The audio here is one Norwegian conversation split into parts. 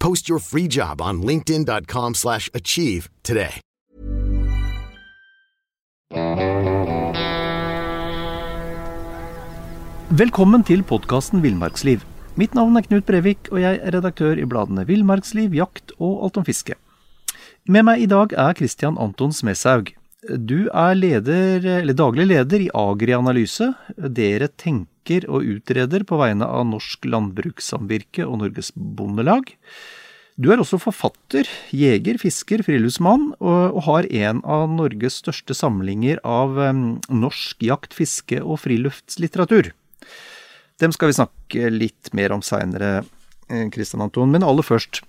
Post your free job on linkedin.com/achieve slash achieve today. Velkommen til podkasten Villmarksliv. Mitt navn er Knut Brevik, og jeg er redaktør i bladene Villmarksliv, Jakt og Alt om fiske. Med meg i dag er Christian Anton Smeshaug. Du er leder, daglig leder i Agri Analyse. Dere tenker og utreder på vegne av Norsk Landbrukssamvirke og Norges Bondelag. Du er også forfatter, jeger, fisker, friluftsmann, og, har en av Norges største samlinger av norsk jakt, fiske og friluftslitteratur. Dem skal vi snakke litt mer om seinere, Kristian Anton. Men aller først.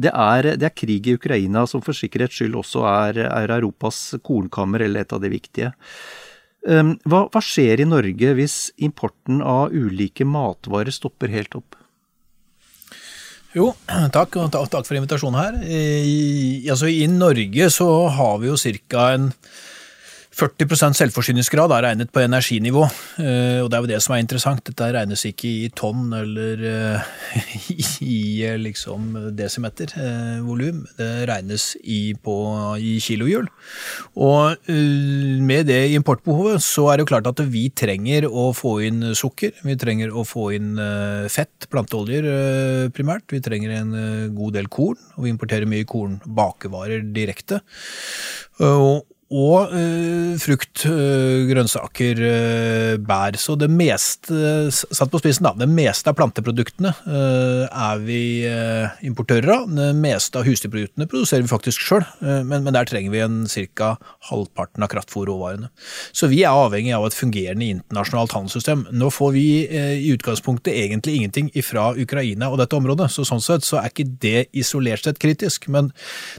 Det er, det er krig i Ukraina som for sikkerhets skyld også er, er Europas kornkammer, eller et av de viktige. Um, Hva, hva skjer i Norge hvis importen av ulike matvarer stopper helt opp? Jo, takk, takk for invitasjonen her. I, altså, I Norge så har vi jo ca. en 40% selvforsyningsgrad er regnet på energinivå, eh, og det er jo det som er interessant. Dette regnes ikke i tonn eller eh, i, liksom desimeter eh, volum, det regnes i, på, i kilohjul. Og med det importbehovet så er det jo klart at vi trenger å få inn sukker, vi trenger å få inn fett, planteoljer primært, vi trenger en god del korn, og vi importerer mye kornbakevarer direkte. Og og uh, frukt, uh, grønnsaker, uh, bær. Så det meste, satt på spissen da, det meste av planteproduktene er vi importører av. Det meste av husdyrproduktene produserer vi faktisk sjøl, men, men der trenger vi en ca. halvparten av kraftfôrråvarene. Så vi er avhengig av et fungerende internasjonalt handelssystem. Nå får vi i utgangspunktet egentlig ingenting fra Ukraina og dette området, så sånn sett så er ikke det isolert sett kritisk. Men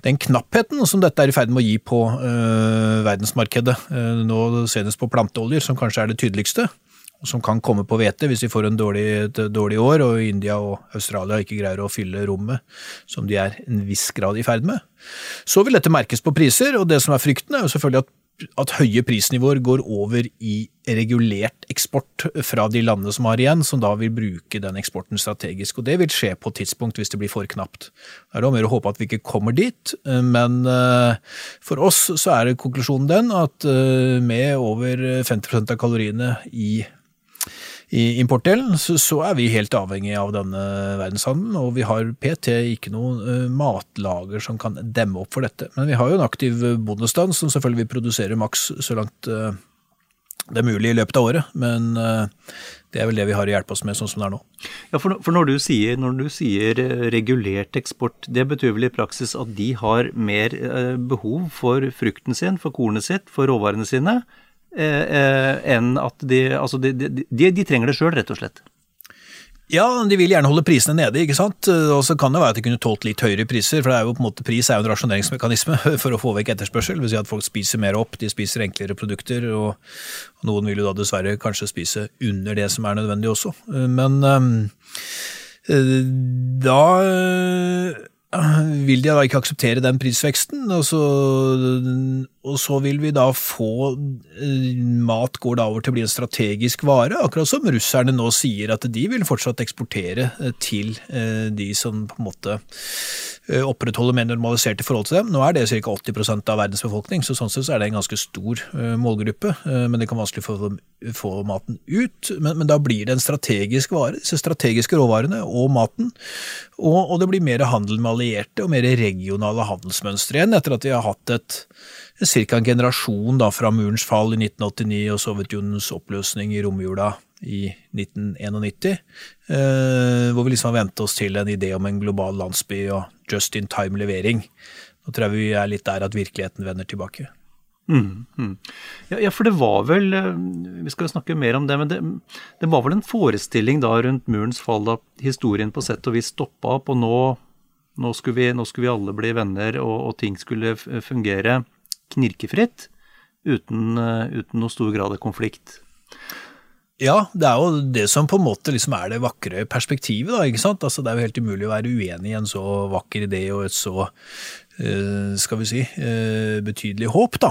den knappheten som dette er i ferd med å gi på verdensmarkedet, eh, nå senest på planteoljer, som kanskje er det tydeligste, og som kan komme på hvete hvis vi får en dårlig, et dårlig år og India og Australia ikke greier å fylle rommet som de er en viss grad i ferd med. Så vil dette merkes på priser, og det som er frykten er jo selvfølgelig at at høye prisnivåer går over i regulert eksport fra de landene som har igjen, som da vil bruke den eksporten strategisk. Og det vil skje på et tidspunkt hvis det blir for knapt. Det er da mer å håpe at vi ikke kommer dit, men eh, for oss så er konklusjonen den at eh, med over 50% av kaloriene i i importdelen, så, så er vi helt avhengig av denne verdenshandelen, og vi har PT ikke noe eh, matlager som kan demme opp for dette. Men vi har jo en aktiv bondestand som selvfølgelig vil produsere maks så langt eh, det er mulig i løpet av året, men eh, det er vel det vi har å hjelpe oss med sånn som det er nå. Ja, for, når, du sier, når du sier eh, regulert eksport, det betyr vel i praksis at de har mer eh, behov for frukten sin, for kornet sitt, for råvarene sine, eh, eh, enn at de Altså, de, de, de, trenger det sjøl, rett og slett. Ja, de vil gjerne holde prisene nede, ikke sant. Og så kan det være at de kunne tålt litt høyere priser, for det er jo på en måte pris er jo en rasjoneringsmekanisme for å få vekk etterspørsel. Det vil si at folk spiser mer opp, de spiser enklere produkter, og, noen vil jo da dessverre kanskje spise under det som er nødvendig også. Men da vil de da ikke akseptere den prisveksten, og så og så vil vi da få eh, Mat går da over til å bli en strategisk vare, akkurat som russerne nå sier at de vil fortsatt eksportere eh, til eh, de som på en måte opprettholder mer normaliserte forhold til dem. Nå er det ca. 80 av verdens befolkning, så sånn sett er det en ganske stor målgruppe. Men det kan vanskelig få, få maten ut. Men, men, da blir det en strategisk vare, disse strategiske råvarene og maten. Og, og det blir mer handel med allierte og mer regionale handelsmønstre igjen, etter at vi har hatt et ca. en generasjon da, fra murens fall i 1989 og Sovjetunionens oppløsning i romjula i 1991, eh, hvor vi liksom har vent oss til en idé om en global landsby og just in time levering. Nå tror jeg vi er litt der at virkeligheten vender tilbake. Mm, mm. Ja, ja, for det var vel eh, Vi skal snakke mer om det, men det, det, var vel en forestilling da rundt murens fall da historien på sett og vis stoppa opp, og nå, nå, skulle vi, nå, skulle vi, alle bli venner, og, og ting skulle fungere knirkefritt uten, eh, uten noe stor grad av konflikt. Ja, det er jo det som på en måte liksom er det vakre perspektivet. da, ikke sant? Altså, Det er jo helt umulig å være uenig i en så vakker idé og et så uh, skal vi si, uh, betydelig håp. da.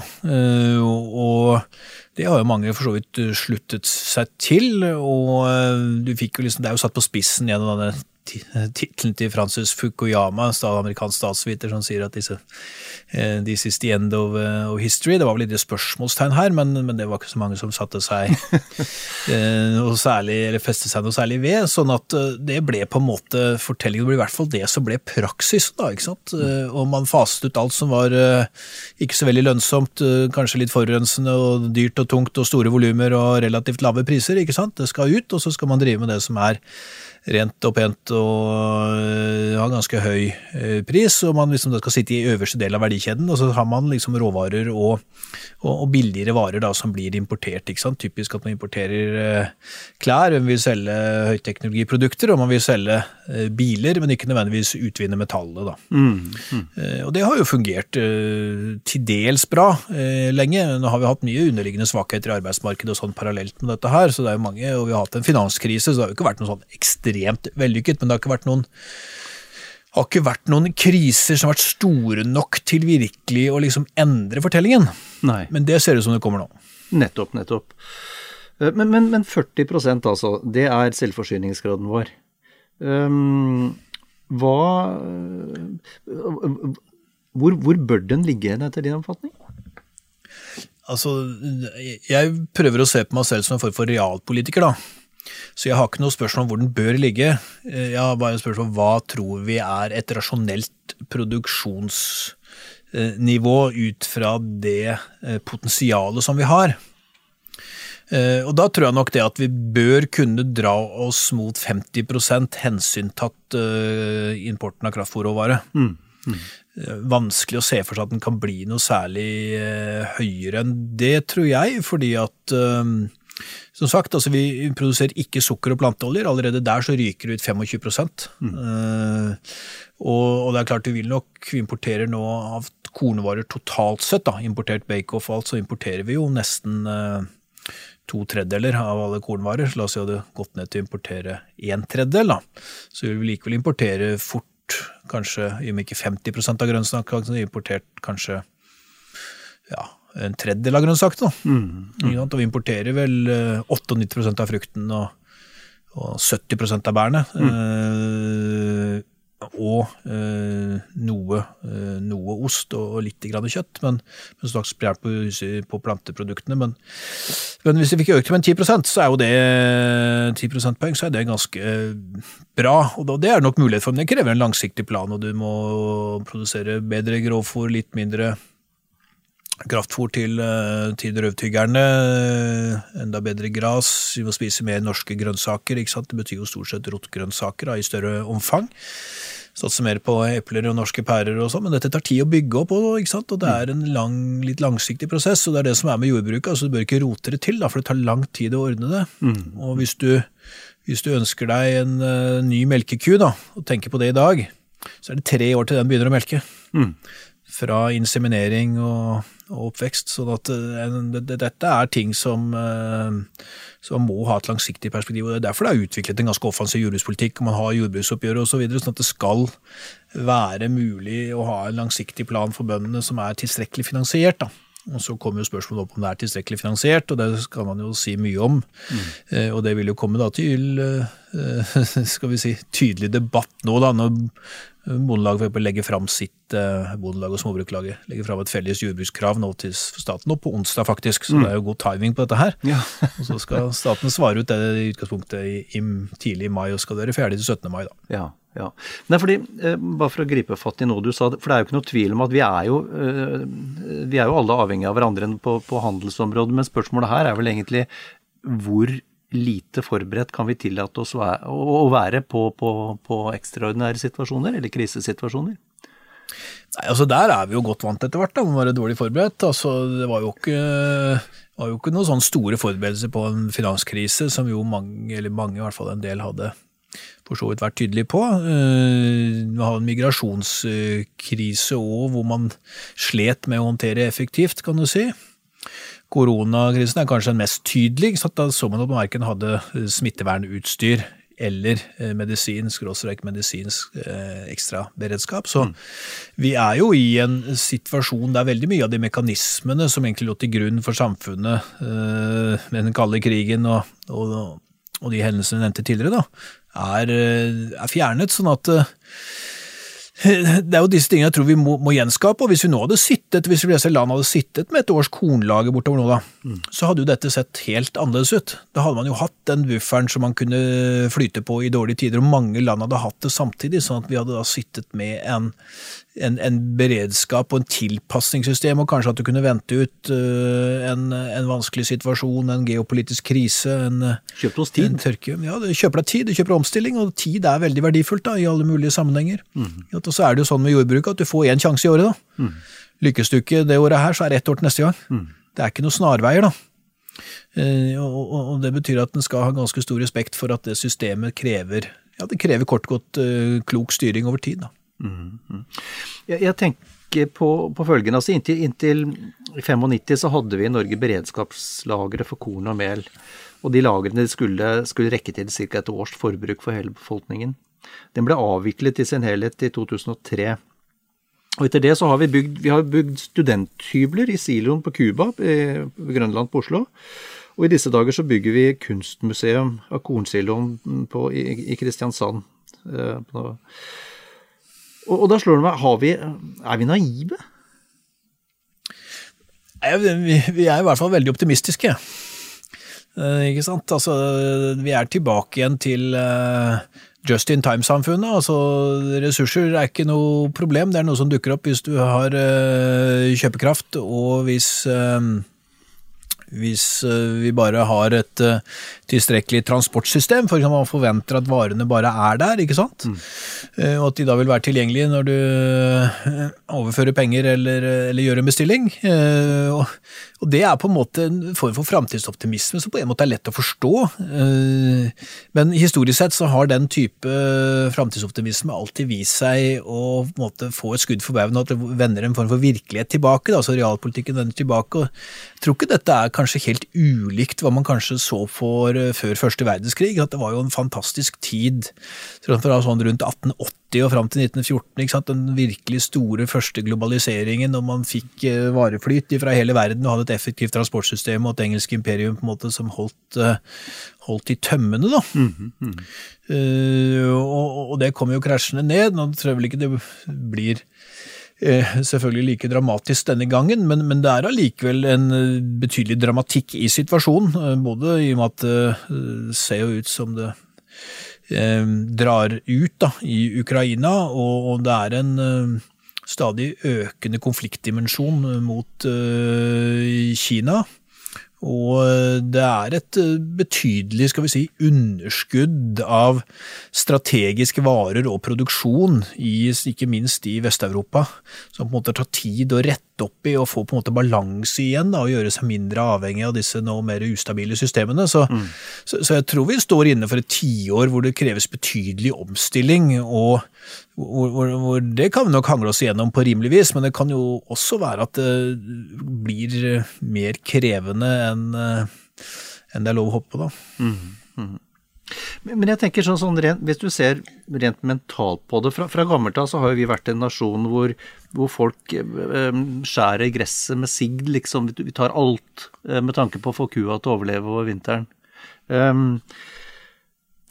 Og det har jo mange for så vidt sluttet seg til. og du fikk jo liksom, Det er jo satt på spissen gjennom denne tittelen til Francis Fukuyama, amerikansk statsviter, som sier at disse This is the end of, uh, of, history. Det var vel litt spørsmålstegn her, men, men, det var ikke så mange som satte seg noe særlig, eller festet seg noe særlig ved. Sånn at det ble på en måte fortellingen, det ble i hvert fall det som ble praksis. da, ikke sant? Og man faset ut alt som var ikke så veldig lønnsomt, kanskje litt forurensende og dyrt og tungt og store volumer og relativt lave priser. ikke sant? Det skal ut, og så skal man drive med det som er rent og pent og eh, har ganske høy eh, pris, og man liksom skal sitte i øverste del av verdikjeden, og så har man liksom råvarer og, og, og billigere varer da, som blir importert. ikke sant? Typisk at man importerer eh, klær, man vil selge høyteknologiprodukter, og man vil selge biler, men ikke nødvendigvis utvinne metallet. da. Mm, mm. Og det har jo fungert til dels bra lenge. Nå har vi hatt mye underliggende svakheter i arbeidsmarkedet og sånn parallelt med dette her, så det er jo mange, og vi har hatt en finanskrise, så det har jo ikke vært noe sånn ekstremt ekstremt vellykket, men det har ikke vært noen har ikke vært noen kriser som har vært store nok til virkelig å liksom endre fortellingen. Nei. Men det ser ut som det kommer nå. Nettopp, nettopp. Eh, men, men, men 40% altså, det er selvforsyningsgraden vår. Um, hva hvor, hvor bør den ligge etter din oppfatning? Altså, jeg prøver å se på meg selv som en form for realpolitiker, da. Så jeg har ikke noe spørsmål om hvor den bør ligge. Eh, jeg har bare et spørsmål om hva tror vi er et rasjonelt produksjonsnivå ut fra det eh, potensialet som vi har. Eh, og da tror jeg nok det at vi bør kunne dra oss mot 50% hensyntatt importen av kraftfòrråvare. Mm. Mm. Vanskelig å se for seg at den kan bli noe særlig høyere enn det, tror jeg, fordi at som sagt, altså vi produserer ikke sukker og planteoljer. Allerede der så ryker det ut 25 mm. uh, og, det er klart vi vil nok Vi importerer nå av kornvarer totalt sett, da, importert bake-off og alt, så importerer vi jo nesten uh, to tredjedeler av alle kornvarer. Så la oss si at det gått ned til å importere en tredjedel, da. Så vi vil likevel importere fort, kanskje, i og med ikke 50% av grønnsakene, importert kanskje ja, en tredjedel av grønnsakene. Mm, mm. Og vi importerer vel 98 eh, av frukten og, og 70 av bærene. Mm. Eh, og eh, noe, eh, noe, ost og, og litt grann kjøtt, men, men slags på, på planteproduktene. Men, men, hvis vi fikk økt med 10% så er jo det 10 prosentpoeng, så er det ganske bra. Og det er nok mulighet for, men det krever en langsiktig plan, og du må produsere bedre grovfòr, litt mindre kraftfôr til, eh, til røvtyggerne, eh, enda bedre gras, vi må spise mer norske grønnsaker. ikke sant? Det betyr jo stort sett rotgrønnsaker i større omfang. Satse mer på epler og norske pærer og sånn, men dette tar tid å bygge opp, ikke sant? og det er en lang, litt langsiktig prosess. og Det er det som er med jordbruket, altså du bør ikke rote det til, da, for det tar lang tid å ordne det. Mm. Og hvis du, hvis du, ønsker deg en uh, ny melkeku, da, og tenker på det i dag, så er det tre år til den begynner å melke. Mm. Fra inseminering og og oppvekst. Så uh, dette er ting som, uh, som, må ha et langsiktig perspektiv. og det er Derfor det er utviklet en ganske offensiv jordbrukspolitikk, man har jordbruksoppgjøret osv. Så videre, sånn at det skal være mulig å ha en langsiktig plan for bøndene som er tilstrekkelig finansiert. da. Og Så kommer jo spørsmålet opp om det er tilstrekkelig finansiert, og det skal man jo si mye om. Mm. Eh, og det vil jo komme da til eh, skal vi si, tydelig debatt nå, da, når Bondelaget legger fram sitt eh, Bondelag og Småbruklaget legger fram et felles jordbrukskrav nå til staten, og på onsdag faktisk, så mm. det er jo god timing på dette her. Ja. og Så skal staten svare ut det i utgangspunktet i, i, tidlig i mai, og skal være ferdig til 17. mai. da. Ja. Ja. Nei, fordi, eh, Bare for å gripe fatt i noe du sa, for det er jo ikke noe tvil om at vi er jo, eh, vi er jo alle avhengige av hverandre på, på handelsområdet, men spørsmålet her er vel egentlig hvor lite forberedt kan vi tillate oss å være på, på, på ekstraordinære situasjoner eller krisesituasjoner? Nei, altså Der er vi jo godt vant etter hvert, da, med å være dårlig forberedt. Altså, det var jo ikke, var jo ikke noen sånne store forberedelser på en finanskrise, som jo mange, eller mange i hvert fall en del hadde for så vidt vært tydelig på. Eh, vi har en migrasjonskrise òg, hvor man slet med å håndtere effektivt, kan du si. Koronakrisen er kanskje den mest tydelige. så Da så man at man verken hadde smittevernutstyr eller eh, medisinsk, skråstrek medisinsk eh, ekstraberedskap. Så mm. vi er jo i en situasjon der veldig mye av de mekanismene som egentlig lå til grunn for samfunnet eh, med den kalde krigen og, og, og de hendelsene vi nevnte tidligere, da, er, eh, er fjernet. sånn at eh, det er jo disse tingene jeg tror vi må, må, gjenskape. og Hvis vi nå hadde sittet, hvis vi land hadde sittet med et års kornlager bortover nå, da, mm. så hadde jo dette sett helt annerledes ut. Da hadde man jo hatt den bufferen som man kunne flyte på i dårlige tider, og mange land hadde hatt det samtidig. sånn at vi hadde da sittet med en, en, en beredskap og en tilpasningssystem, og kanskje at du kunne vente ut uh, en, en, vanskelig situasjon, en geopolitisk krise, en, Kjøper oss tid. tørke. Ja, du kjøper deg tid, du kjøper omstilling, og tid er veldig verdifullt da, i alle mulige sammenhenger. Mm. Og så er det jo sånn med jordbruket at du får én sjanse i året. da. Mm. Lykkes du ikke det året her, så er det ett år til neste gang. Mm. Det er ikke noen snarveier, da. Uh, og, og, Det betyr at en skal ha ganske stor respekt for at det systemet krever ja, det krever kort godt uh, klok styring over tid. da. Mm, Jeg, jeg, tenker på, på følgende. altså inntil, inntil 95 så hadde vi i Norge beredskapslagre for korn og mel. Og de lagrene skulle, skulle rekke til ca. et års forbruk for hele befolkningen. Den ble avviklet i sin helhet i 2003. Og etter det så har vi bygd, vi har bygd studenthybler i siloen på Cuba, ved Grønland på Oslo. Og i disse dager så bygger vi kunstmuseum av kornsiloen i, i Kristiansand. Eh, på og, og, da slår det meg, vi, er vi naive? Vi, er i hvert fall veldig optimistiske. Uh, ikke sant? Altså, vi er tilbake igjen til uh, just in time-samfunnet. Altså, ressurser er ikke noe problem, det er noe som dukker opp hvis du har uh, kjøpekraft, og hvis hvis vi bare har et tilstrekkelig transportsystem, For man forventer at varene bare er der, ikke sant? Mm. Eh, og at de da vil være tilgjengelige når du eh, overfører penger eller, eller gjør en bestilling. Eh, og, og det er på en måte en form for framtidsoptimisme som på en måte er lett å forstå. Men historisk sett så har den type framtidsoptimisme alltid vist seg å måte få et skudd for baugen, at det vender en form for virkelighet tilbake. Da, så realpolitikken vender tilbake. og Jeg tror ikke dette er kanskje helt ulikt hva man kanskje så for før første verdenskrig. At det var jo en fantastisk tid fra sånn rundt 1880 og fram til 1914. Ikke sant? Den virkelig store første globaliseringen, og man fikk eh, vareflyt fra hele verden og hadde et effektivt transportsystem og et engelsk imperium på en måte som holdt, eh, holdt i tømmene. da. Mm -hmm. uh, og, og, det kom jo krasjende ned. Nå tror jeg vel ikke det blir selvfølgelig like dramatisk denne gangen, men, men det er allikevel en betydelig dramatikk i situasjonen. Både i og med at det ser jo ut som det Eh, drar ut da, i Ukraina, og, og det er en eh, stadig økende konfliktdimensjon mot uh, Kina. Og det er et betydelig skal vi si, underskudd av strategiske varer og produksjon, i, ikke minst i Vest-Europa, som på en måte tar tid å rette opp i og få på en måte balanse igjen da, og gjøre seg mindre avhengig av disse nå mer ustabile systemene. Så, mm. så, så jeg tror vi står inne for et tiår hvor det kreves betydelig omstilling. og hvor, hvor, hvor, Det kan vi nok hangle oss igjennom på rimelig vis, men det kan jo også være at det blir mer krevende enn en det er lov å håpe på. da. Mm. Mm. Men jeg tenker sånn, sånn rent, Hvis du ser rent mentalt på det Fra, fra gammelt av så har jo vi vært en nasjon hvor, hvor folk eh, skjærer gresset med sigd, liksom. Vi tar alt eh, med tanke på å få kua til å overleve over vinteren. Um,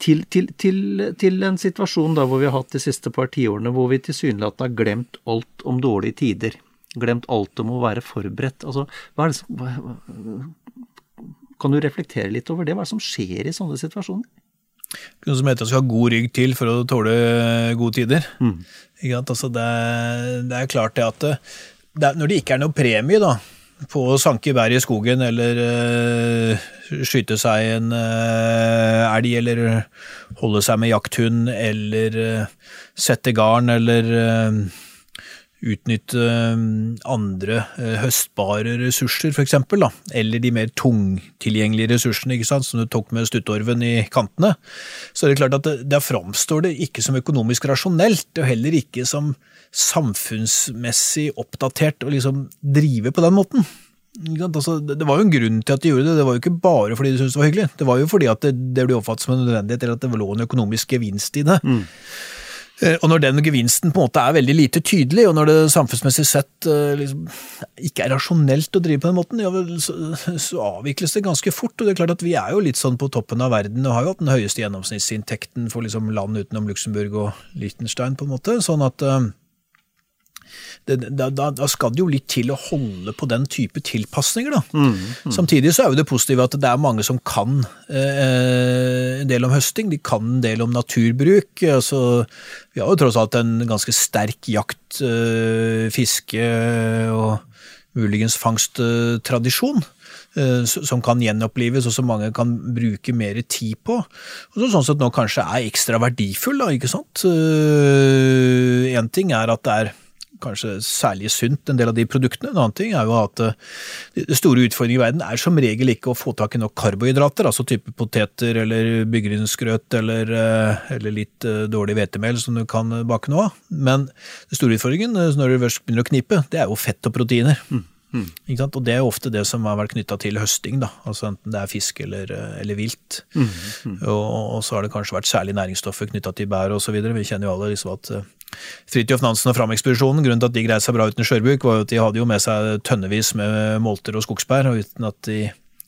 til, til, til, til, en situasjon da hvor vi har hatt de siste par tiårene hvor vi tilsynelatende har glemt alt om dårlige tider. Glemt alt om å være forberedt. Altså, hva er det som, hva, kan du reflektere litt over det? Hva er det som skjer i sånne situasjoner? Noe som heter at du skal ha god rygg til for å tåle gode tider. Mm. Altså det, det, er klart det at det, når det ikke er noe premie da, på å sanke bær i skogen eller uh, skyte seg en uh, elg eller holde seg med jakthund eller uh, sette garn eller utnytte andre høstbare ressurser, f.eks., eller de mer tungtilgjengelige ressursene ikke sant, som du tok med stuttorven i kantene, så er det klart at der framstår det ikke som økonomisk rasjonelt, og heller ikke som samfunnsmessig oppdatert å liksom drive på den måten. Altså, det var jo en grunn til at de gjorde det, det var jo ikke bare fordi de syntes det var hyggelig. Det var jo fordi at det, det ble oppfattet som en nødvendighet, eller at det lå en økonomisk gevinst i det. Mm. Eh, og når den gevinsten på en måte er veldig lite tydelig, og når det samfunnsmessig sett eh, liksom, ikke er rasjonelt å drive på den måten, ja, så, så, avvikles det ganske fort. Og det er klart at vi er jo litt sånn på toppen av verden og har jo hatt den høyeste gjennomsnittsinntekten for liksom, land utenom Luxembourg og Liechtenstein, på en måte. Sånn at uh, det, da, da, skal det jo litt til å holde på den type tilpasninger, da. Mm, mm. Samtidig så er jo det positive at det er mange som kan eh, en del om høsting, de kan en del om naturbruk. Altså, vi har jo tross alt en ganske sterk jakt, eh, fiske og muligens fangsttradisjon eh, som kan gjenopplives, og som mange kan bruke mer tid på. Og sånn sett nå kanskje er ekstra verdifull, da, ikke sant. Én eh, ting er at det er kanskje særlig sunt, en del av de produktene. En annen ting er jo at eh, det store utfordringen i verden er som regel ikke å få tak i nok karbohydrater, altså type poteter eller byggrunnsgrøt eller, eh, eller, litt eh, dårlig hvetemel som du kan bake noe av. Men den store utfordringen når du først begynner å knipe, det er jo fett og proteiner. Mm. Mm. Og Det er ofte det som har vært knytta til høsting, da. altså enten det er fisk eller, eller vilt. Mm. Mm. Og, og, så har det kanskje vært særlig næringsstoffer knytta til bær osv. Vi kjenner jo alle liksom at Fridtjof Nansen og Fram-ekspedisjonen, grunnen til at de greide seg bra uten skjørbuk, var jo at de hadde jo med seg tønnevis med molter og skogsbær, og uten at de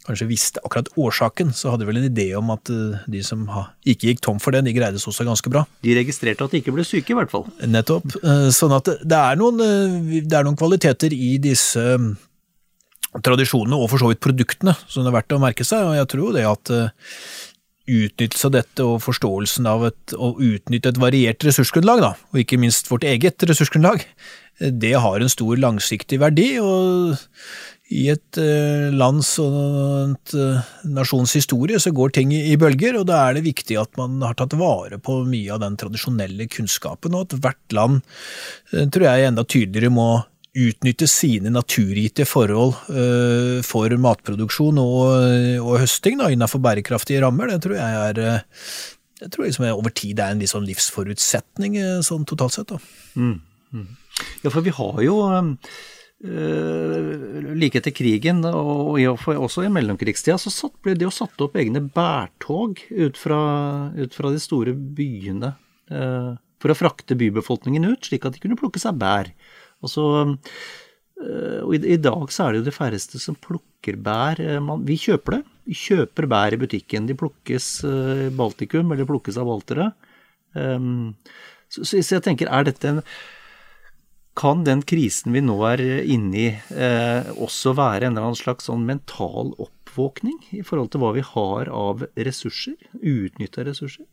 kanskje visste akkurat årsaken, så hadde de vel en idé om at eh, de som ikke gikk tom for den, de greide seg også ganske bra. De registrerte at de ikke ble syke, i hvert fall. Nettopp. Eh, sånn at det er noen, eh, det er noen kvaliteter i disse tradisjonene, og for så vidt produktene, som det er verdt å merke seg. Og jeg tror det at utnyttelse av dette og forståelsen av et, å utnytte et variert ressursgrunnlag, da, og ikke minst vårt eget ressursgrunnlag, det har en stor langsiktig verdi. og i et uh, lands og et uh, nasjons historie så går ting i, bølger, og da er det viktig at man har tatt vare på mye av den tradisjonelle kunnskapen, og at hvert land uh, tror jeg enda tydeligere må utnytte sine naturgitte forhold for matproduksjon og, og høsting da, innenfor bærekraftige rammer, det tror jeg er jeg tror liksom over tid er en liksom livsforutsetning sånn totalt sett. Mm, mm. Ja, for vi har jo like etter krigen, og også i mellomkrigstida, så satt, ble det jo satt opp egne bærtog ut fra, ut fra de store byene uh, for å frakte bybefolkningen ut, slik at de kunne plukke seg bær. Og, så, og i, i, dag så er det jo de færreste som plukker bær. Eh, man, vi kjøper det. Vi kjøper bær i butikken. De plukkes i Baltikum, eller plukkes av baltere. Um, så, så, jeg tenker, er dette en Kan den krisen vi nå er inne i, eh, også være en eller annen slags sånn mental oppvåkning i forhold til hva vi har av ressurser? Uutnytta ressurser?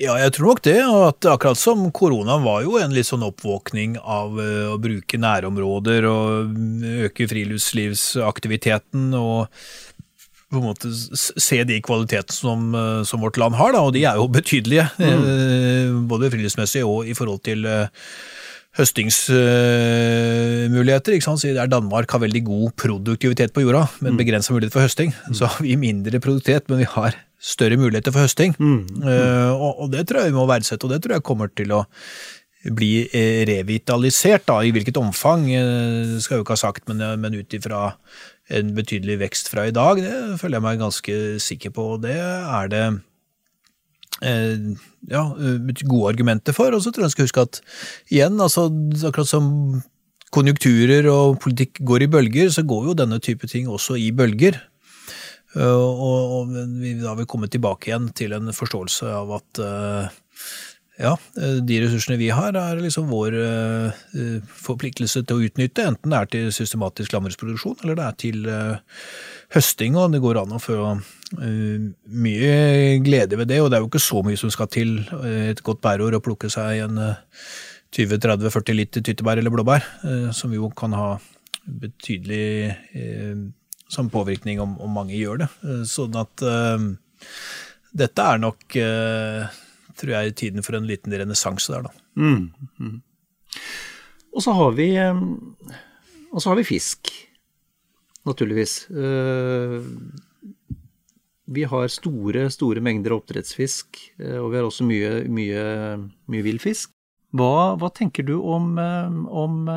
Ja, jeg tror nok det. og at Akkurat som koronaen var jo en litt sånn oppvåkning av eh, å bruke nærområder og øke friluftslivsaktiviteten og på en måte se de kvalitetene som, eh, som, vårt land har, da, og de er jo betydelige. Mm. Eh, både friluftsmessig og i forhold til høstingsmuligheter. ikke sant? Der Danmark har veldig god produktivitet på jorda, men mm. begrensa mulighet for høsting, så har vi mindre produktivitet, men vi har større muligheter for høsting. Mm. mm. og, og, det tror jeg vi må verdsette, og det tror jeg kommer til å bli eh, revitalisert. da, I hvilket omfang, uh, skal jeg jo ikke ha sagt, men, men ut ifra en betydelig vekst fra i dag, det føler jeg meg ganske sikker på. og Det er det ja, gode argumenter for. Og så tror jeg en skal huske at igjen, altså akkurat som konjunkturer og politikk går i bølger, så går jo denne type ting også i bølger. Og, og vi da vil komme tilbake igjen til en forståelse av at ja, de ressursene vi har, er liksom vår forpliktelse til å utnytte, enten det er til systematisk landbruksproduksjon eller det er til høsting, og det går an å få uh, mye glede ved det. Og det er jo ikke så mye som skal til et godt bærår å plukke seg en uh, 20-30-40 liter tyttebær eller blåbær, som jo kan ha betydelig som påvirkning om, om, mange gjør det. sånn at dette er nok, tror jeg, tiden for en liten renessanse der, da. Mm, mm. Og så har vi, og så har vi fisk naturligvis. Eh, vi har store, store mengder oppdrettsfisk, eh, og vi har også mye, mye, mye villfisk. Hva, hva, tenker du om, eh, om,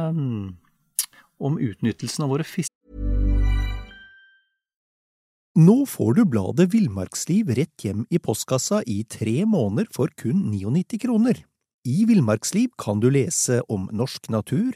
om utnyttelsen av våre fisk? Nå får du bladet Villmarksliv rett hjem i postkassa i tre måneder for kun 99 kroner. I Villmarksliv kan du lese om norsk natur,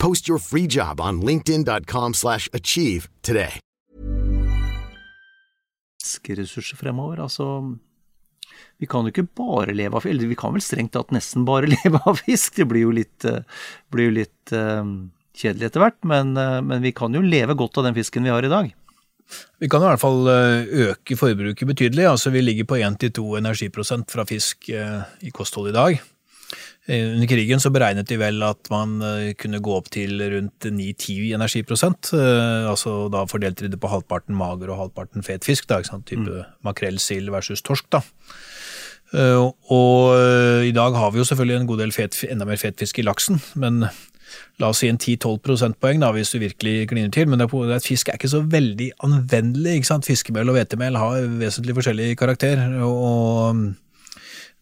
Post your free job on linkedin.com slash achieve today. Ressurser fremover, altså Vi kan jo ikke bare leve av fisk, eller vi kan vel strengt tatt nesten bare leve av fisk. Det blir jo litt, eh, blir jo litt uh, kjedelig etter hvert, men, uh, men vi kan jo leve godt av den fisken vi har i dag. Vi kan i hvert fall øke forbruket betydelig. altså Vi ligger på 1-2 energiprosent fra fisk i kosthold i dag. Eh, under krigen så beregnet de vel at man eh, kunne gå opp til rundt 9-10 energiprosent. Eh, altså da fordelte de det på halvparten mager og halvparten fet fisk, da, ikke sant? type mm. makrell, sild versus torsk. da. Og i dag har vi jo selvfølgelig en god del fet, enda mer fetfisk i laksen, men la oss si en 10-12 prosentpoeng da, hvis du virkelig kliner til. Men det er, at fisk er ikke så veldig anvendelig. ikke sant? Fiskemel og hvetemel har vesentlig forskjellig karakter. og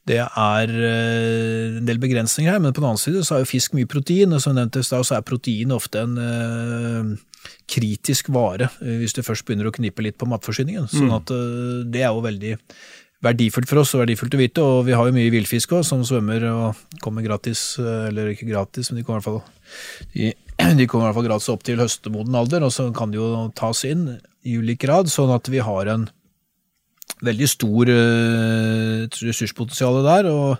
det er eh, en del begrensninger her, men på den annen side så har jo fisk mye protein, og som nevnt i stad, så er protein ofte en uh, kritisk vare uh, hvis du først begynner å knipe litt på matforsyningen. Sånn mm. at det er jo veldig verdifullt for oss og verdifullt å vite, og vi har jo mye villfisk òg som svømmer og kommer gratis, eller ikke gratis, men de kommer i hvert fall de, de kommer i hvert fall gratis opp til høstemoden alder, og så kan de jo tas inn i ulik grad, sånn at vi har en veldig stor uh, ressurspotensial der. og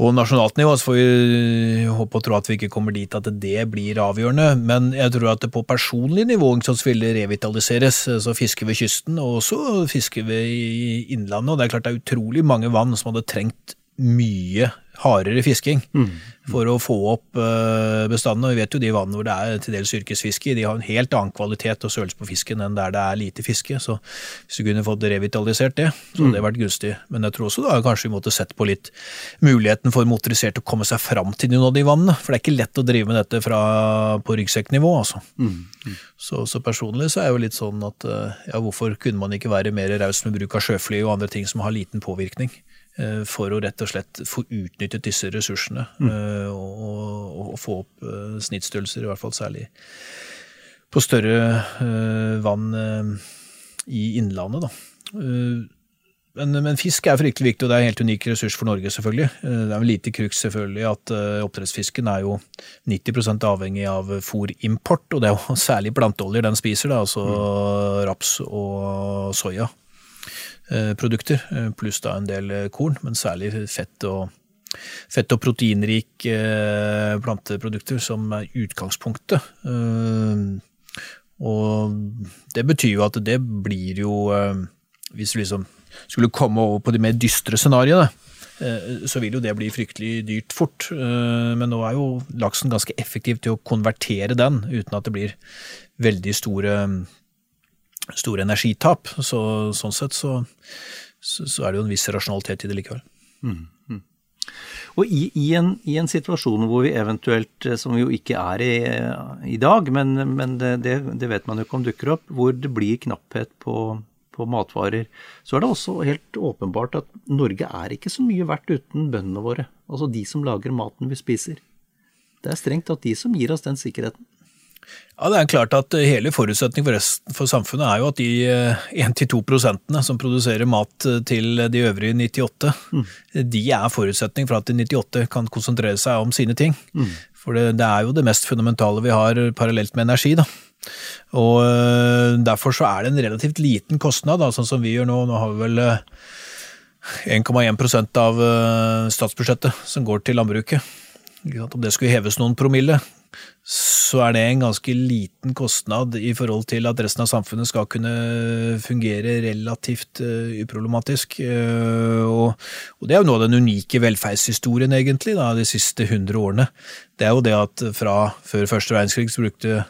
på nasjonalt nivå så får vi håpe og tro at vi ikke kommer dit at det blir avgjørende, men jeg tror at det på personlig nivå så vil det revitaliseres. Så fisker vi kysten, og så fisker vi i innlandet. Og det er klart det er utrolig mange vann som hadde trengt mye hardere fisking mm. for å få opp bestandene. vi vet jo de vannene hvor det er til dels yrkesfiske, de har en helt annen kvalitet og størrelse på fisken enn der det er lite fiske. Så hvis du kunne fått revitalisert det, så hadde det mm. vært gunstig. Men jeg tror også da kanskje vi måtte sett på litt muligheten for motorisert å komme seg fram til noen av de vannene. For det er ikke lett å drive med dette fra, på ryggsekknivå, altså. Mm. Mm. Så, så, personlig så er jeg jo litt sånn at uh, ja, hvorfor kunne man ikke være mer raus med bruk av sjøfly og andre ting som har liten påvirkning? Eh, for å rett og slett få utnyttet disse ressursene mm. Eh, og, og, og, få opp eh, snittstørrelser, i hvert fall særlig på større vann i innlandet. Da. Men, men, fisk er fryktelig viktig, og det er en helt unik ressurs for Norge, selvfølgelig. Det er vel lite crux selvfølgelig at oppdrettsfisken er jo 90% avhengig av fôrimport, og det er jo særlig planteoljer den spiser, da, altså mm. raps og soya. Eh, produkter, eh, pluss da en del eh, korn, men særlig fett og, fett og proteinrik planteprodukter som er utgangspunktet. Og det betyr jo at det blir jo hvis du liksom skulle komme over på de mer dystre scenarioene, så vil jo det bli fryktelig dyrt fort. Men nå er jo laksen ganske effektiv til å konvertere den, uten at det blir veldig store, store energitap. Så, sånn sett så, så, så, er det jo en viss rasjonalitet i det likevel. Mm, mm. Og i, i, en, i, en, situasjon hvor vi eventuelt, eh, som vi jo ikke er i i dag, men, men det, det, vet man jo ikke om dukker opp, hvor det blir knapphet på, på, matvarer, så er det også helt åpenbart at Norge er ikke så mye verdt uten bøndene våre. Altså de som lager maten vi spiser. Det er strengt tatt de som gir oss den sikkerheten. Ja, det er klart at Hele forutsetningen for, resten, for samfunnet er jo at de 1-2 eh, prosentene som produserer mat eh, til de øvrige 98, mm. de er forutsetning for at de 98 kan konsentrere seg om sine ting. Mm. For det, det, er jo det mest fundamentale vi har parallelt med energi. da. Og eh, Derfor så er det en relativt liten kostnad, da, sånn som vi gjør nå. Nå har vi vel 1,1% av statsbudsjettet som går til landbruket. Om det skulle heves noen promille, så er det en ganske liten kostnad i forhold til at resten av samfunnet skal kunne fungere relativt uh, uproblematisk. Uh, og, det er jo noe av den unike velferdshistorien, egentlig, da, de siste hundre årene. Det er jo det at fra før første verdenskrig så brukte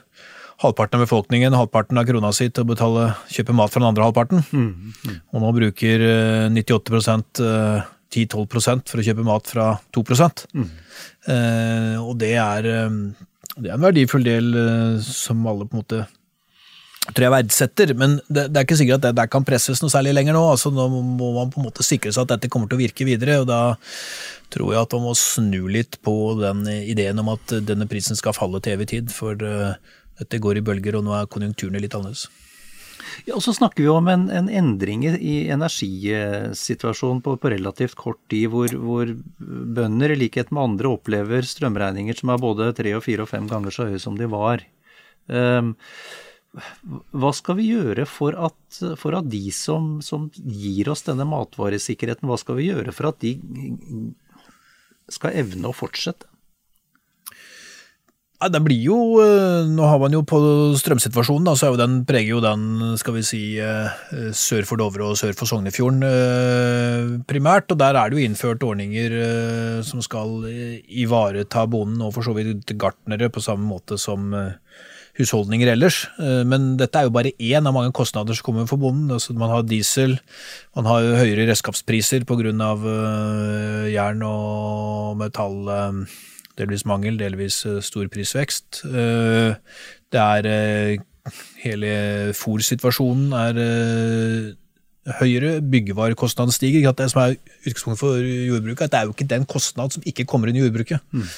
halvparten av befolkningen halvparten av krona si til å betale, kjøpe mat fra den andre halvparten. Mm, mm. Og nå bruker 98 uh, 10-12% for å kjøpe mat fra 2 mm. eh, Og det er, eh, det er, en verdifull del eh, som alle på en måte tror jeg verdsetter, men det, det er ikke sikkert at det der kan presses noe særlig lenger nå. altså Nå må man på en måte sikre seg at dette kommer til å virke videre, og da tror jeg at man må snu litt på den ideen om at denne prisen skal falle til evig tid, for uh, dette går i bølger, og nå er konjunkturene litt annerledes. Ja, og Så snakker vi om en, en endring i energisituasjonen på, på, relativt kort tid, hvor, hvor, bønder i likhet med andre opplever strømregninger som er både tre og fire og fem ganger så høye som de var. Um, hva skal vi gjøre for at, for at de som, som, gir oss denne matvaresikkerheten, hva skal vi gjøre for at de skal evne å fortsette? Ja, det blir jo, eh, Nå har man jo på strømsituasjonen, da, så er jo den, preger jo den skal vi si, eh, sør for Dovre og sør for Sognefjorden eh, primært. og Der er det jo innført ordninger som skal ivareta bonden og for så vidt gartnere på samme måte som husholdninger ellers. Men dette er jo bare én av mange kostnader som kommer for bonden. Altså, man har diesel, man har høyere redskapspriser pga. jern og metall delvis mangel, delvis eh, stor prisvekst. Eh, det er eh, Hele fòrsituasjonen er høyere, byggevarekostnaden stiger. Det som er utgangspunktet for jordbruket, at det er jo ikke den kostnad som ikke kommer inn i jordbruket. Mm.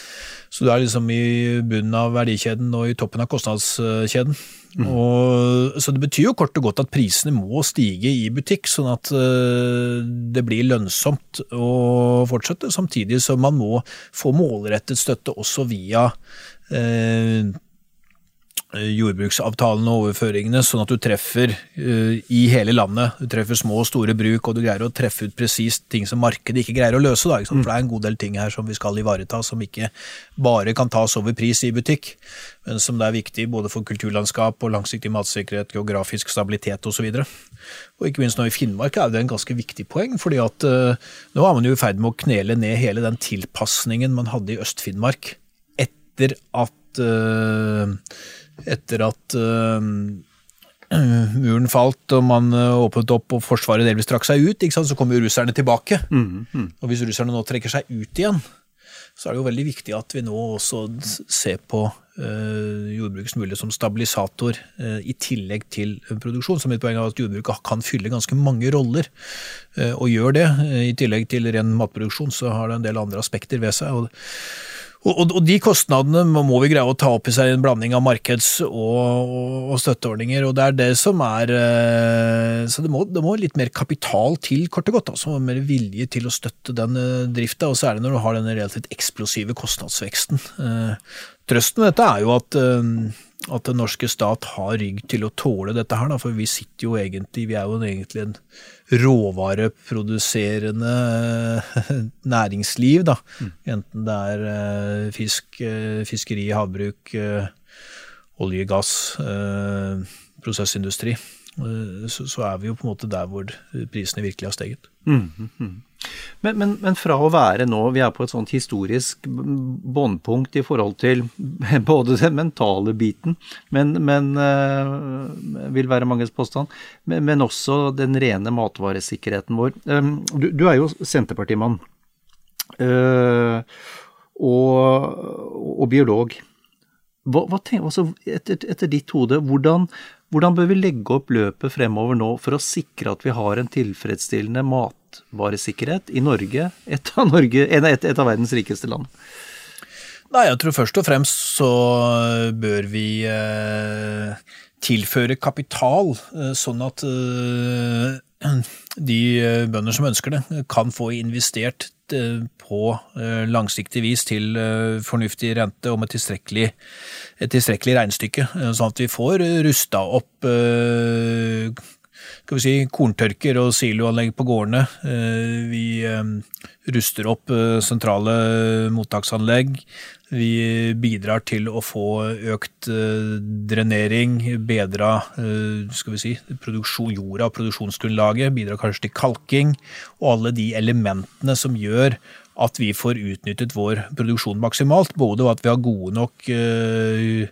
Så du er liksom i bunnen av verdikjeden og i toppen av kostnadskjeden. Mm. Og, så det betyr jo kort og godt at prisene må stige i butikk, sånn at uh, det blir lønnsomt å fortsette, samtidig som man må få målrettet støtte også via Eh, jordbruksavtalene og overføringene, sånn at du treffer uh, i hele landet. Du treffer små og store bruk, og du greier å treffe ut presist ting som markedet ikke greier å løse. Da, For det er en god del ting her som vi skal ivareta, som ikke bare kan tas over pris i butikk, men som det er viktig både for kulturlandskap og langsiktig matsikkerhet, geografisk stabilitet osv. Og, og ikke minst nå i Finnmark er det en ganske viktig poeng, fordi at uh, nå er man jo i ferd med å knele ned hele den tilpasningen man hadde i Øst-Finnmark etter at uh, etter at uh, muren falt og man uh, åpnet opp og Forsvaret delvis trakk seg ut, så kom jo russerne tilbake. Mm, mm. Og hvis russerne nå trekker seg ut igjen, så er det jo veldig viktig at vi nå også ser på uh, jordbrukets mulighet som stabilisator uh, i tillegg til produksjon. Så mitt poeng er at jordbruket kan fylle ganske mange roller, uh, og gjør det. I tillegg til ren matproduksjon så har det en del andre aspekter ved seg. og og, og, og, de kostnadene må vi greie å ta opp i seg i en blanding av markeds- og, og støtteordninger. og Det er det som er eh, Så det må, det må, litt mer kapital til, kort og godt. altså Mer vilje til å støtte den eh, drifta, og særlig når du har denne relativt eksplosive kostnadsveksten. Eh, trøsten med dette er jo at at den norske stat har rygg til å tåle dette her, da, for vi sitter jo egentlig Vi er jo egentlig en råvareproduserende næringsliv, da. Mm. Enten det er eh, fisk, eh, fiskeri, havbruk, eh, olje, gass, prosessindustri. Så, så, er vi jo på en måte der hvor prisene virkelig har steget. Mm, mm. Men, men, men, fra å være nå, vi er på et sånt historisk båndpunkt i forhold til både den mentale biten, men, men uh, vil være manges påstand, men, også den rene matvaresikkerheten vår. Du, du, er jo Senterpartimann og, og, biolog. Hva, hva tenker, altså, etter, etter, ditt hode, hvordan, hvordan bør vi legge opp løpet fremover nå for å sikre at vi har en tilfredsstillende matvaresikkerhet i Norge, et av, Norge, et, et av verdens rikeste land? Nei, jeg tror først og fremst så bør vi eh, tilføre kapital, eh, sånn at eh, de bønder som ønsker det, kan få investert på eh, langsiktig vis til fornuftig rente og med tilstrekkelig, et tilstrekkelig regnestykke, sånn at vi får rusta opp skal vi si, korntørker og siloanlegg på gårdene. Eh, vi eh, ruster opp eh, sentrale mottaksanlegg. Vi bidrar til å få økt drenering, bedra skal vi si, produksjon, jorda og produksjonsgrunnlaget. Bidrar kanskje til kalking og alle de elementene som gjør at vi får utnyttet vår produksjon maksimalt. Både at vi har gode nok uh,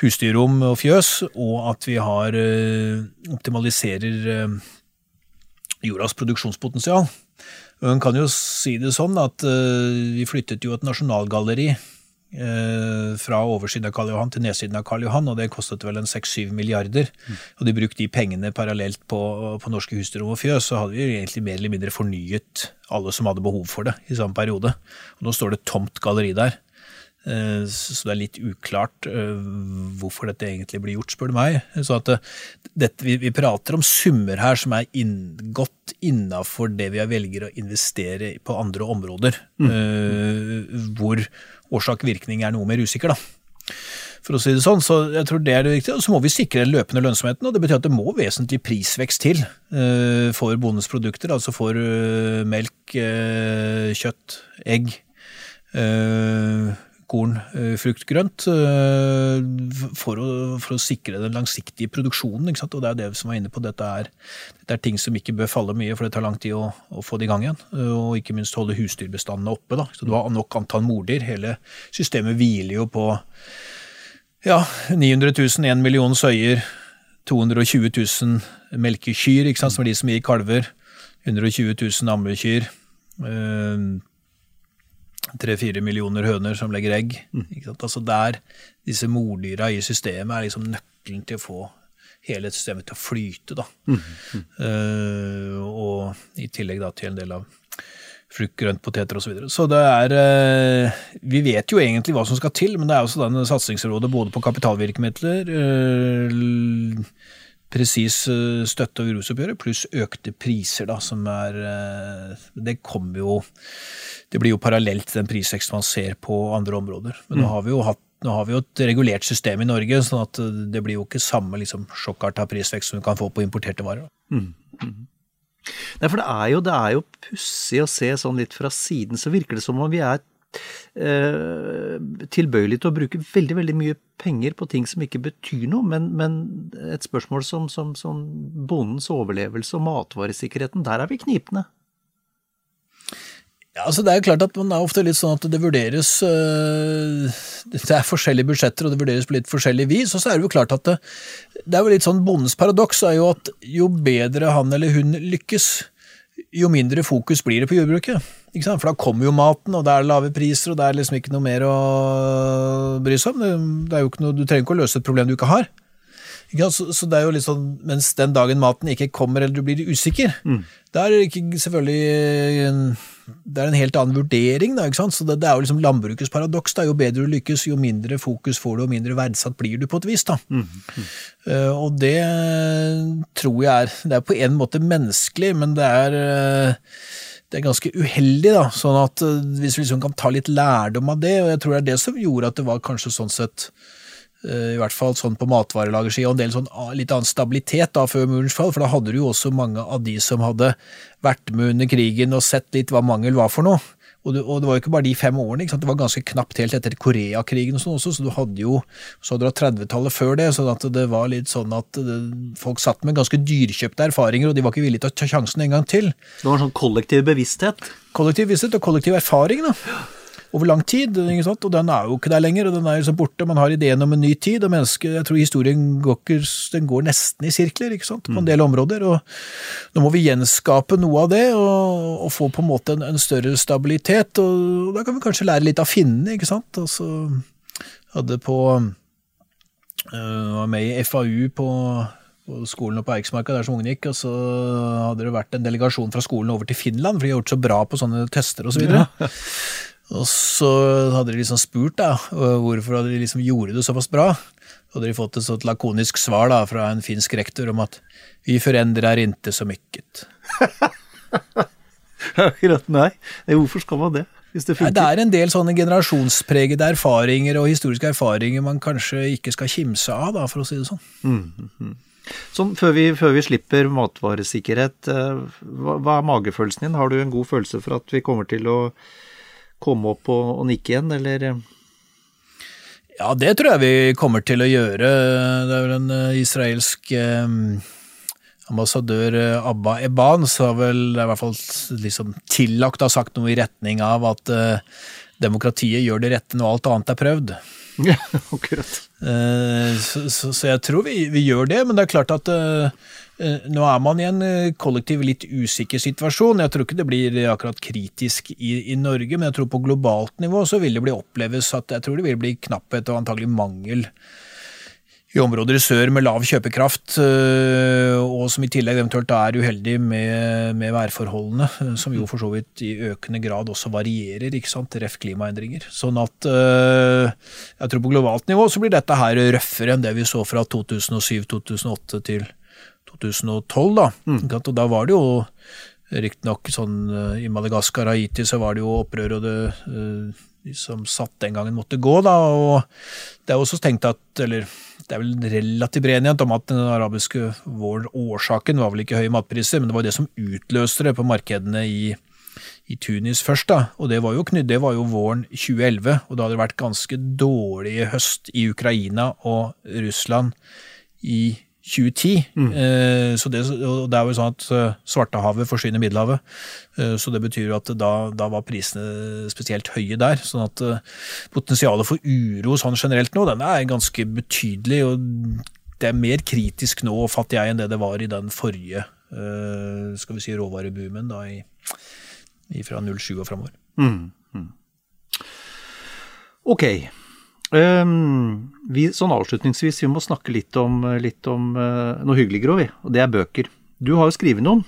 husdyrrom og fjøs, og at vi har optimaliserer jordas produksjonspotensial. En kan jo si det sånn at vi flyttet jo et nasjonalgalleri Eh, fra oversiden av Karl Johan til nedsiden av Karl Johan, og det kostet vel en 6-7 milliarder. Mm. Og de brukte de pengene parallelt på, på norske husdyrom og fjøs, så hadde vi egentlig mer eller mindre fornyet alle som hadde behov for det i samme periode. Og nå står det tomt galleri der. Eh, så det er litt uklart eh, hvorfor dette egentlig blir gjort, spør du meg. Så at dette, vi, vi, prater om summer her som er inn, godt innafor det vi velger å investere på andre områder, mm. hvor årsak-virkning er noe mer usikker, da. For å si det sånn, så jeg tror det er det viktige. Og så må vi sikre den løpende lønnsomheten, og det betyr at det må vesentlig prisvekst til uh, for bondens produkter, altså for uh, melk, uh, kjøtt, egg, korn, eh, frukt, grønt, eh, for å, for å, sikre den langsiktige produksjonen. Og det er det som var inne på. Dette er, dette er ting som ikke bør falle mye, for det tar lang tid å, å få det i gang igjen. Eh, og ikke minst holde husdyrbestandene oppe. Da. Så du har nok antall mordyr. Hele systemet hviler jo på ja, 900 000, 1 million søyer, 220 000 melkekyr, som er de som gir kalver. 120 000 ammekyr tre-fire millioner høner som legger egg. Mm. Altså der disse mordyra i systemet er liksom nøkkelen til å få hele systemet til å flyte. da. Mm. Mm. Uh, og i tillegg da til en del av frukt, grønt, poteter osv. Så, videre. så det er uh, Vi vet jo egentlig hva som skal til, men det er også denne satsingsrådet både på kapitalvirkemidler uh, presis støtte- over rusoppgjøret, pluss økte priser, da, som er Det kommer jo det blir jo parallelt til den prisveksten man ser på andre områder. Men nå mm. har vi jo hatt nå har vi jo et regulert system i Norge, sånn at det blir jo ikke samme liksom, sjokkarta prisvekst som du kan få på importerte varer. Mm. Mm. Nei, for det er jo, det jo pussig å se sånn litt fra siden, så virker det som om vi er eh, tilbøyelige til å bruke veldig veldig mye penger på ting som ikke betyr noe, men, men et spørsmål som, som, som bondens overlevelse og matvaresikkerheten, der er vi knipne. Ja, altså Det er klart at man er ofte litt sånn at det vurderes øh, Det er forskjellige budsjetter, og det vurderes på litt forskjellig vis. Og så er det jo klart at det, det er jo litt sånn Bondens paradoks er jo at jo bedre han eller hun lykkes, jo mindre fokus blir det på jordbruket. Ikke? For da kommer jo maten, og det er lave priser, og det er liksom ikke noe mer å bry seg om. Det, det er jo ikke noe, Du trenger ikke å løse et problem du ikke har. Ja, så, så, det er jo litt sånn, Mens den dagen maten ikke kommer eller du blir usikker, mm. da er det ikke selvfølgelig Det er en helt annen vurdering. da, ikke sant? Så Det, det er jo liksom landbrukets paradoks. da, Jo bedre du lykkes, jo mindre fokus får du, og mindre verdsatt blir du på et vis. da. Mm. Mm. Uh, og det tror jeg er Det er på en måte menneskelig, men det er uh, det er ganske uheldig, da, sånn at uh, hvis vi liksom kan ta litt lærdom av det, og jeg tror det er det som gjorde at det var kanskje sånn sett Eh, i hvert fall sånn på matvarelagersida, og en del sånn ah, litt annen stabilitet da før murens fall, for da hadde du jo også mange av de som hadde vært med under krigen og sett litt hva mangel var for noe, Og det, og det, var jo ikke bare de fem årene, det var ganske knapt helt etter Koreakrigen og sånn også, så du hadde jo så hadde du 30-tallet før det, så at det var litt sånn at det, folk satt med ganske dyrkjøpte erfaringer, og de var ikke villige til å ta sjansen en gang til. Det var en sånn kollektiv bevissthet? Kollektiv bevissthet og kollektiv erfaring, da over lang tid, og den er jo ikke der lenger. og Den er så borte. Man har ideen om en ny tid, og mennesker, jeg tror historien går, den går nesten i sirkler ikke på en del områder. og Nå må vi gjenskape noe av det, og, og få på en måte en, en, større stabilitet. og Da kan vi kanskje lære litt av finnene, ikke sant. Altså, hadde på øh, var med i FAU på på skolen og på Eiksmarka, der som ungene gikk, og så hadde det vært en delegasjon fra skolen over til Finland, for de har gjort så bra på sånne tester osv. Så, videre. Og så hadde de liksom spurt da, hvorfor hadde de liksom gjorde det såpass bra. Så hadde de fått et sånt lakonisk svar da, fra en finsk rektor om at vi forendrer inte så mykket. Akkurat, nei. Hvorfor skal man det? Det, ja, det er en del sånne generasjonspregede erfaringer og historiske erfaringer man kanskje ikke skal kimse av, da, for å si det sånn. Mm, mm. Sånn, før vi, før vi, slipper matvaresikkerhet, eh, hva, hva er magefølelsen din? Har du en god følelse for at vi kommer til å komme opp og, og nikke igjen, eller? Ja, det tror jeg vi kommer til å gjøre. Det er vel en eh, israelsk eh, ambassadør eh, Abba Eban så har vel i hvert fall liksom tillagt har sagt noe i retning av at demokratiet gjør det rette når alt annet er prøvd. Ja, akkurat. Så, så, så, jeg tror vi, vi, gjør det, men det er klart at nå er man i en eh, kollektiv litt usikker situasjon. Jeg tror ikke det blir akkurat kritisk i, i, Norge, men jeg tror på globalt nivå så vil det bli oppleves at jeg tror det vil bli knapphet og antagelig mangel i områder i sør med lav kjøpekraft, eh, og som i tillegg eventuelt er uheldig med, med værforholdene, som jo for så vidt i økende grad også varierer, ikke sant, ref. klimaendringer. Sånn at jeg tror på globalt nivå så blir dette her røffere enn det vi så fra 2007-2008 til 2008. 2012, da. Mm. Og da var det jo riktignok sånn eh, I Madagaskar Haiti så var det jo opprør, og det, eh, de som satt den gangen, måtte gå, da. Og det er også tenkt at, eller det er vel relativt bred enighet om at den arabiske våren, årsaken var vel ikke høye matpriser, men det var det som utløste det på markedene i, i Tunis først, da. Og det var jo det var jo våren 2011, og da hadde det vært ganske dårlig høst i Ukraina og Russland i 2010. Mm. Eh, så det, og det er jo sånn at eh, Svartehavet forsyner Middelhavet. Eh, så det betyr at da, da, var prisene spesielt høye der. sånn at potensialet for uro sånn generelt nå, den er ganske betydelig. og Det er mer kritisk nå, fatter jeg, enn det det var i den forrige skal vi si, råvareboomen da, i, i fra 07 og framover. Mm. Mm. Ok. Um, vi, sånn avslutningsvis, vi må snakke litt om, litt om uh, noe hyggeligere òg, vi. Og det er bøker. Du har jo skrevet noen,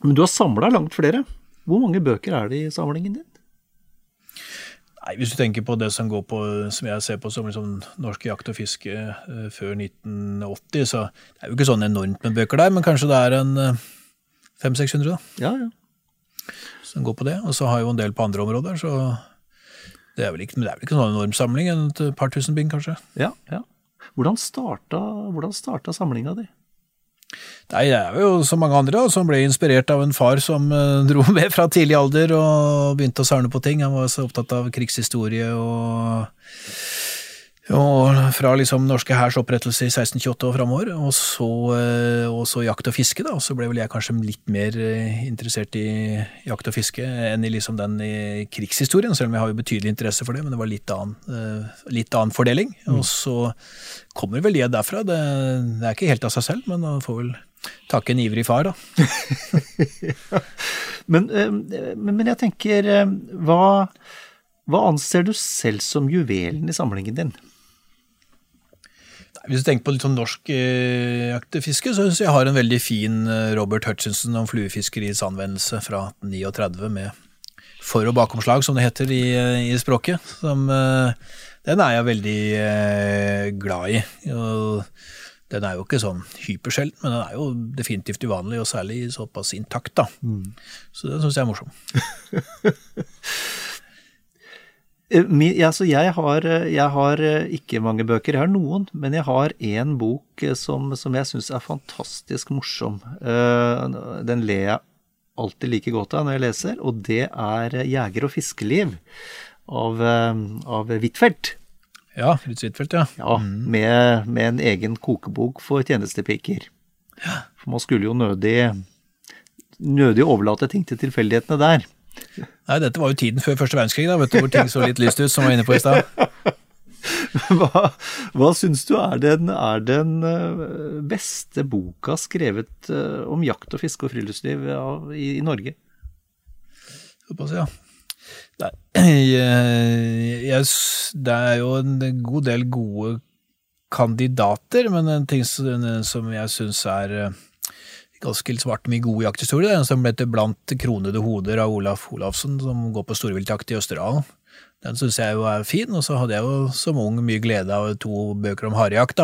men du har samla langt flere. Hvor mange bøker er det i samlingen din? Nei, Hvis du tenker på det som går på, som jeg ser på som liksom norsk jakt og fiske uh, før 1980, så det er jo ikke sånn enormt med bøker der, men kanskje det er en uh, eh, 500-600 ja, ja. som går på det. Og så har jeg jo en del på andre områder, så det er vel ikke, det er vel ikke sånn enorm samling? Et par tusen bind, kanskje? Ja, ja. Hvordan starta, hvordan starta samlinga di? Nei, jeg er jo som mange andre som ble inspirert av en far som uh, dro med fra tidlig alder og begynte å sørne på ting. Han var så opptatt av krigshistorie og og fra liksom norske hærs opprettelse i 1628 og framover, og, eh, og, så jakt og fiske. da, Så ble vel jeg kanskje litt mer eh, interessert i jakt og fiske enn i liksom den i krigshistorien, selv om jeg har jo betydelig interesse for det, men det var litt annen, eh, litt annen fordeling. Mm. Og så kommer vel det derfra. Det, det, er ikke helt av seg selv, men man får vel takke en ivrig far, da. men, men, men, jeg tenker, hva, hva anser du selv som juvelen i samlingen din? Hvis du tenker på litt sånn norsk eh, jaktefiske, så syns jeg har en veldig fin eh, Robert Hutchinson om fluefiskeriets anvendelse fra 1839 med for- og bakomslag, som det heter i, eh, i språket. Som, eh, den er jeg veldig eh, glad i. Og den er jo ikke sånn hypersjelden, men den er jo definitivt uvanlig, og særlig såpass intakt. da. Mm. Så den syns jeg er morsom. Eh, altså jeg, har, eh, jeg, har, eh, ikke mange bøker, jeg har noen, men jeg har én bok som, som jeg syns er fantastisk morsom. Den ler jeg alltid like godt av når jeg leser, og det er 'Jeger og fiskeliv' av, av Huitfeldt. Ja, Fritz Huitfeldt, ja. Ja, med, med en egen kokebok for tjenestepiker. For man skulle jo nødig, nødig overlate ting til tilfeldighetene der. Nei, dette var jo tiden før første verdenskrig, da, vet du, hvor ting så litt lyst ut, som jeg var inne på i stad. Hva, hva syns du er den, er den eh, beste boka skrevet eh, om jakt og fiske og friluftsliv i, i Norge? Såpass, ja. Nei, jeg, jeg, det er jo en god del gode kandidater, men en ting som, som jeg syns er eh, ganske svart mye gode jakthistorie. det er en som ble til Blant kronede hoder av Olaf Olafsen, som går på storviltjakt i Østerdalen. Den syns jeg jo er fin, og så hadde jeg jo som ung mye glede av to bøker om harejakt.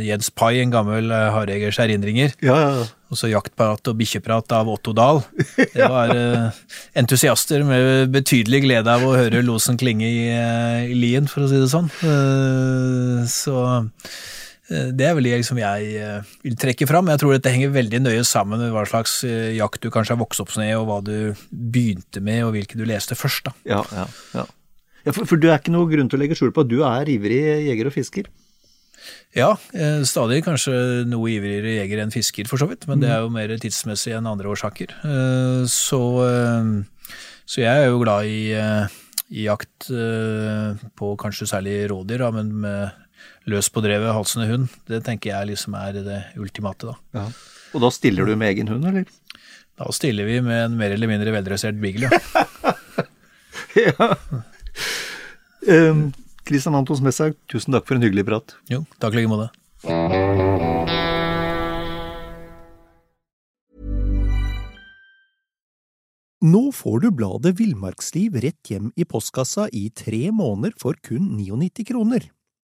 Jens Pai, en gammel eh, harejegers erindringer. Ja, ja. Og så Jaktprat og bikkjeprat av Otto Dahl. Det var eh, entusiaster med betydelig glede av å høre losen klinge i, eh, i lien, for å si det sånn. Eh, så det er vel det liksom jeg eh, vil trekke fram. Jeg tror dette henger veldig nøye sammen med hva slags eh, jakt du kanskje har vokst opp med, og hva du begynte med, og hvilke du leste først. da. ja, ja, ja. ja for, for du er ikke noe grunn til å legge skjul på at du er ivrig jeger og fisker? Ja, eh, stadig kanskje noe ivrigere jeger enn fisker, for så vidt, men det er jo mer tidsmessig enn andre årsaker. Eh, Så, eh, så jeg er jo glad i, eh, i jakt eh, på kanskje særlig rådyr, men med løs på drevet, halsende hund. Det tenker jeg liksom er det ultimate, da. Ja. Og da stiller du med egen hund, eller? Da stiller vi med en mer eller mindre veldressert beagle, ja. ja. Um, Kristian Antons Messaug, tusen takk for en hyggelig prat. Jo, takk i like måte. Nå får du bladet Villmarksliv rett hjem i postkassa i tre måneder for kun 99 kroner.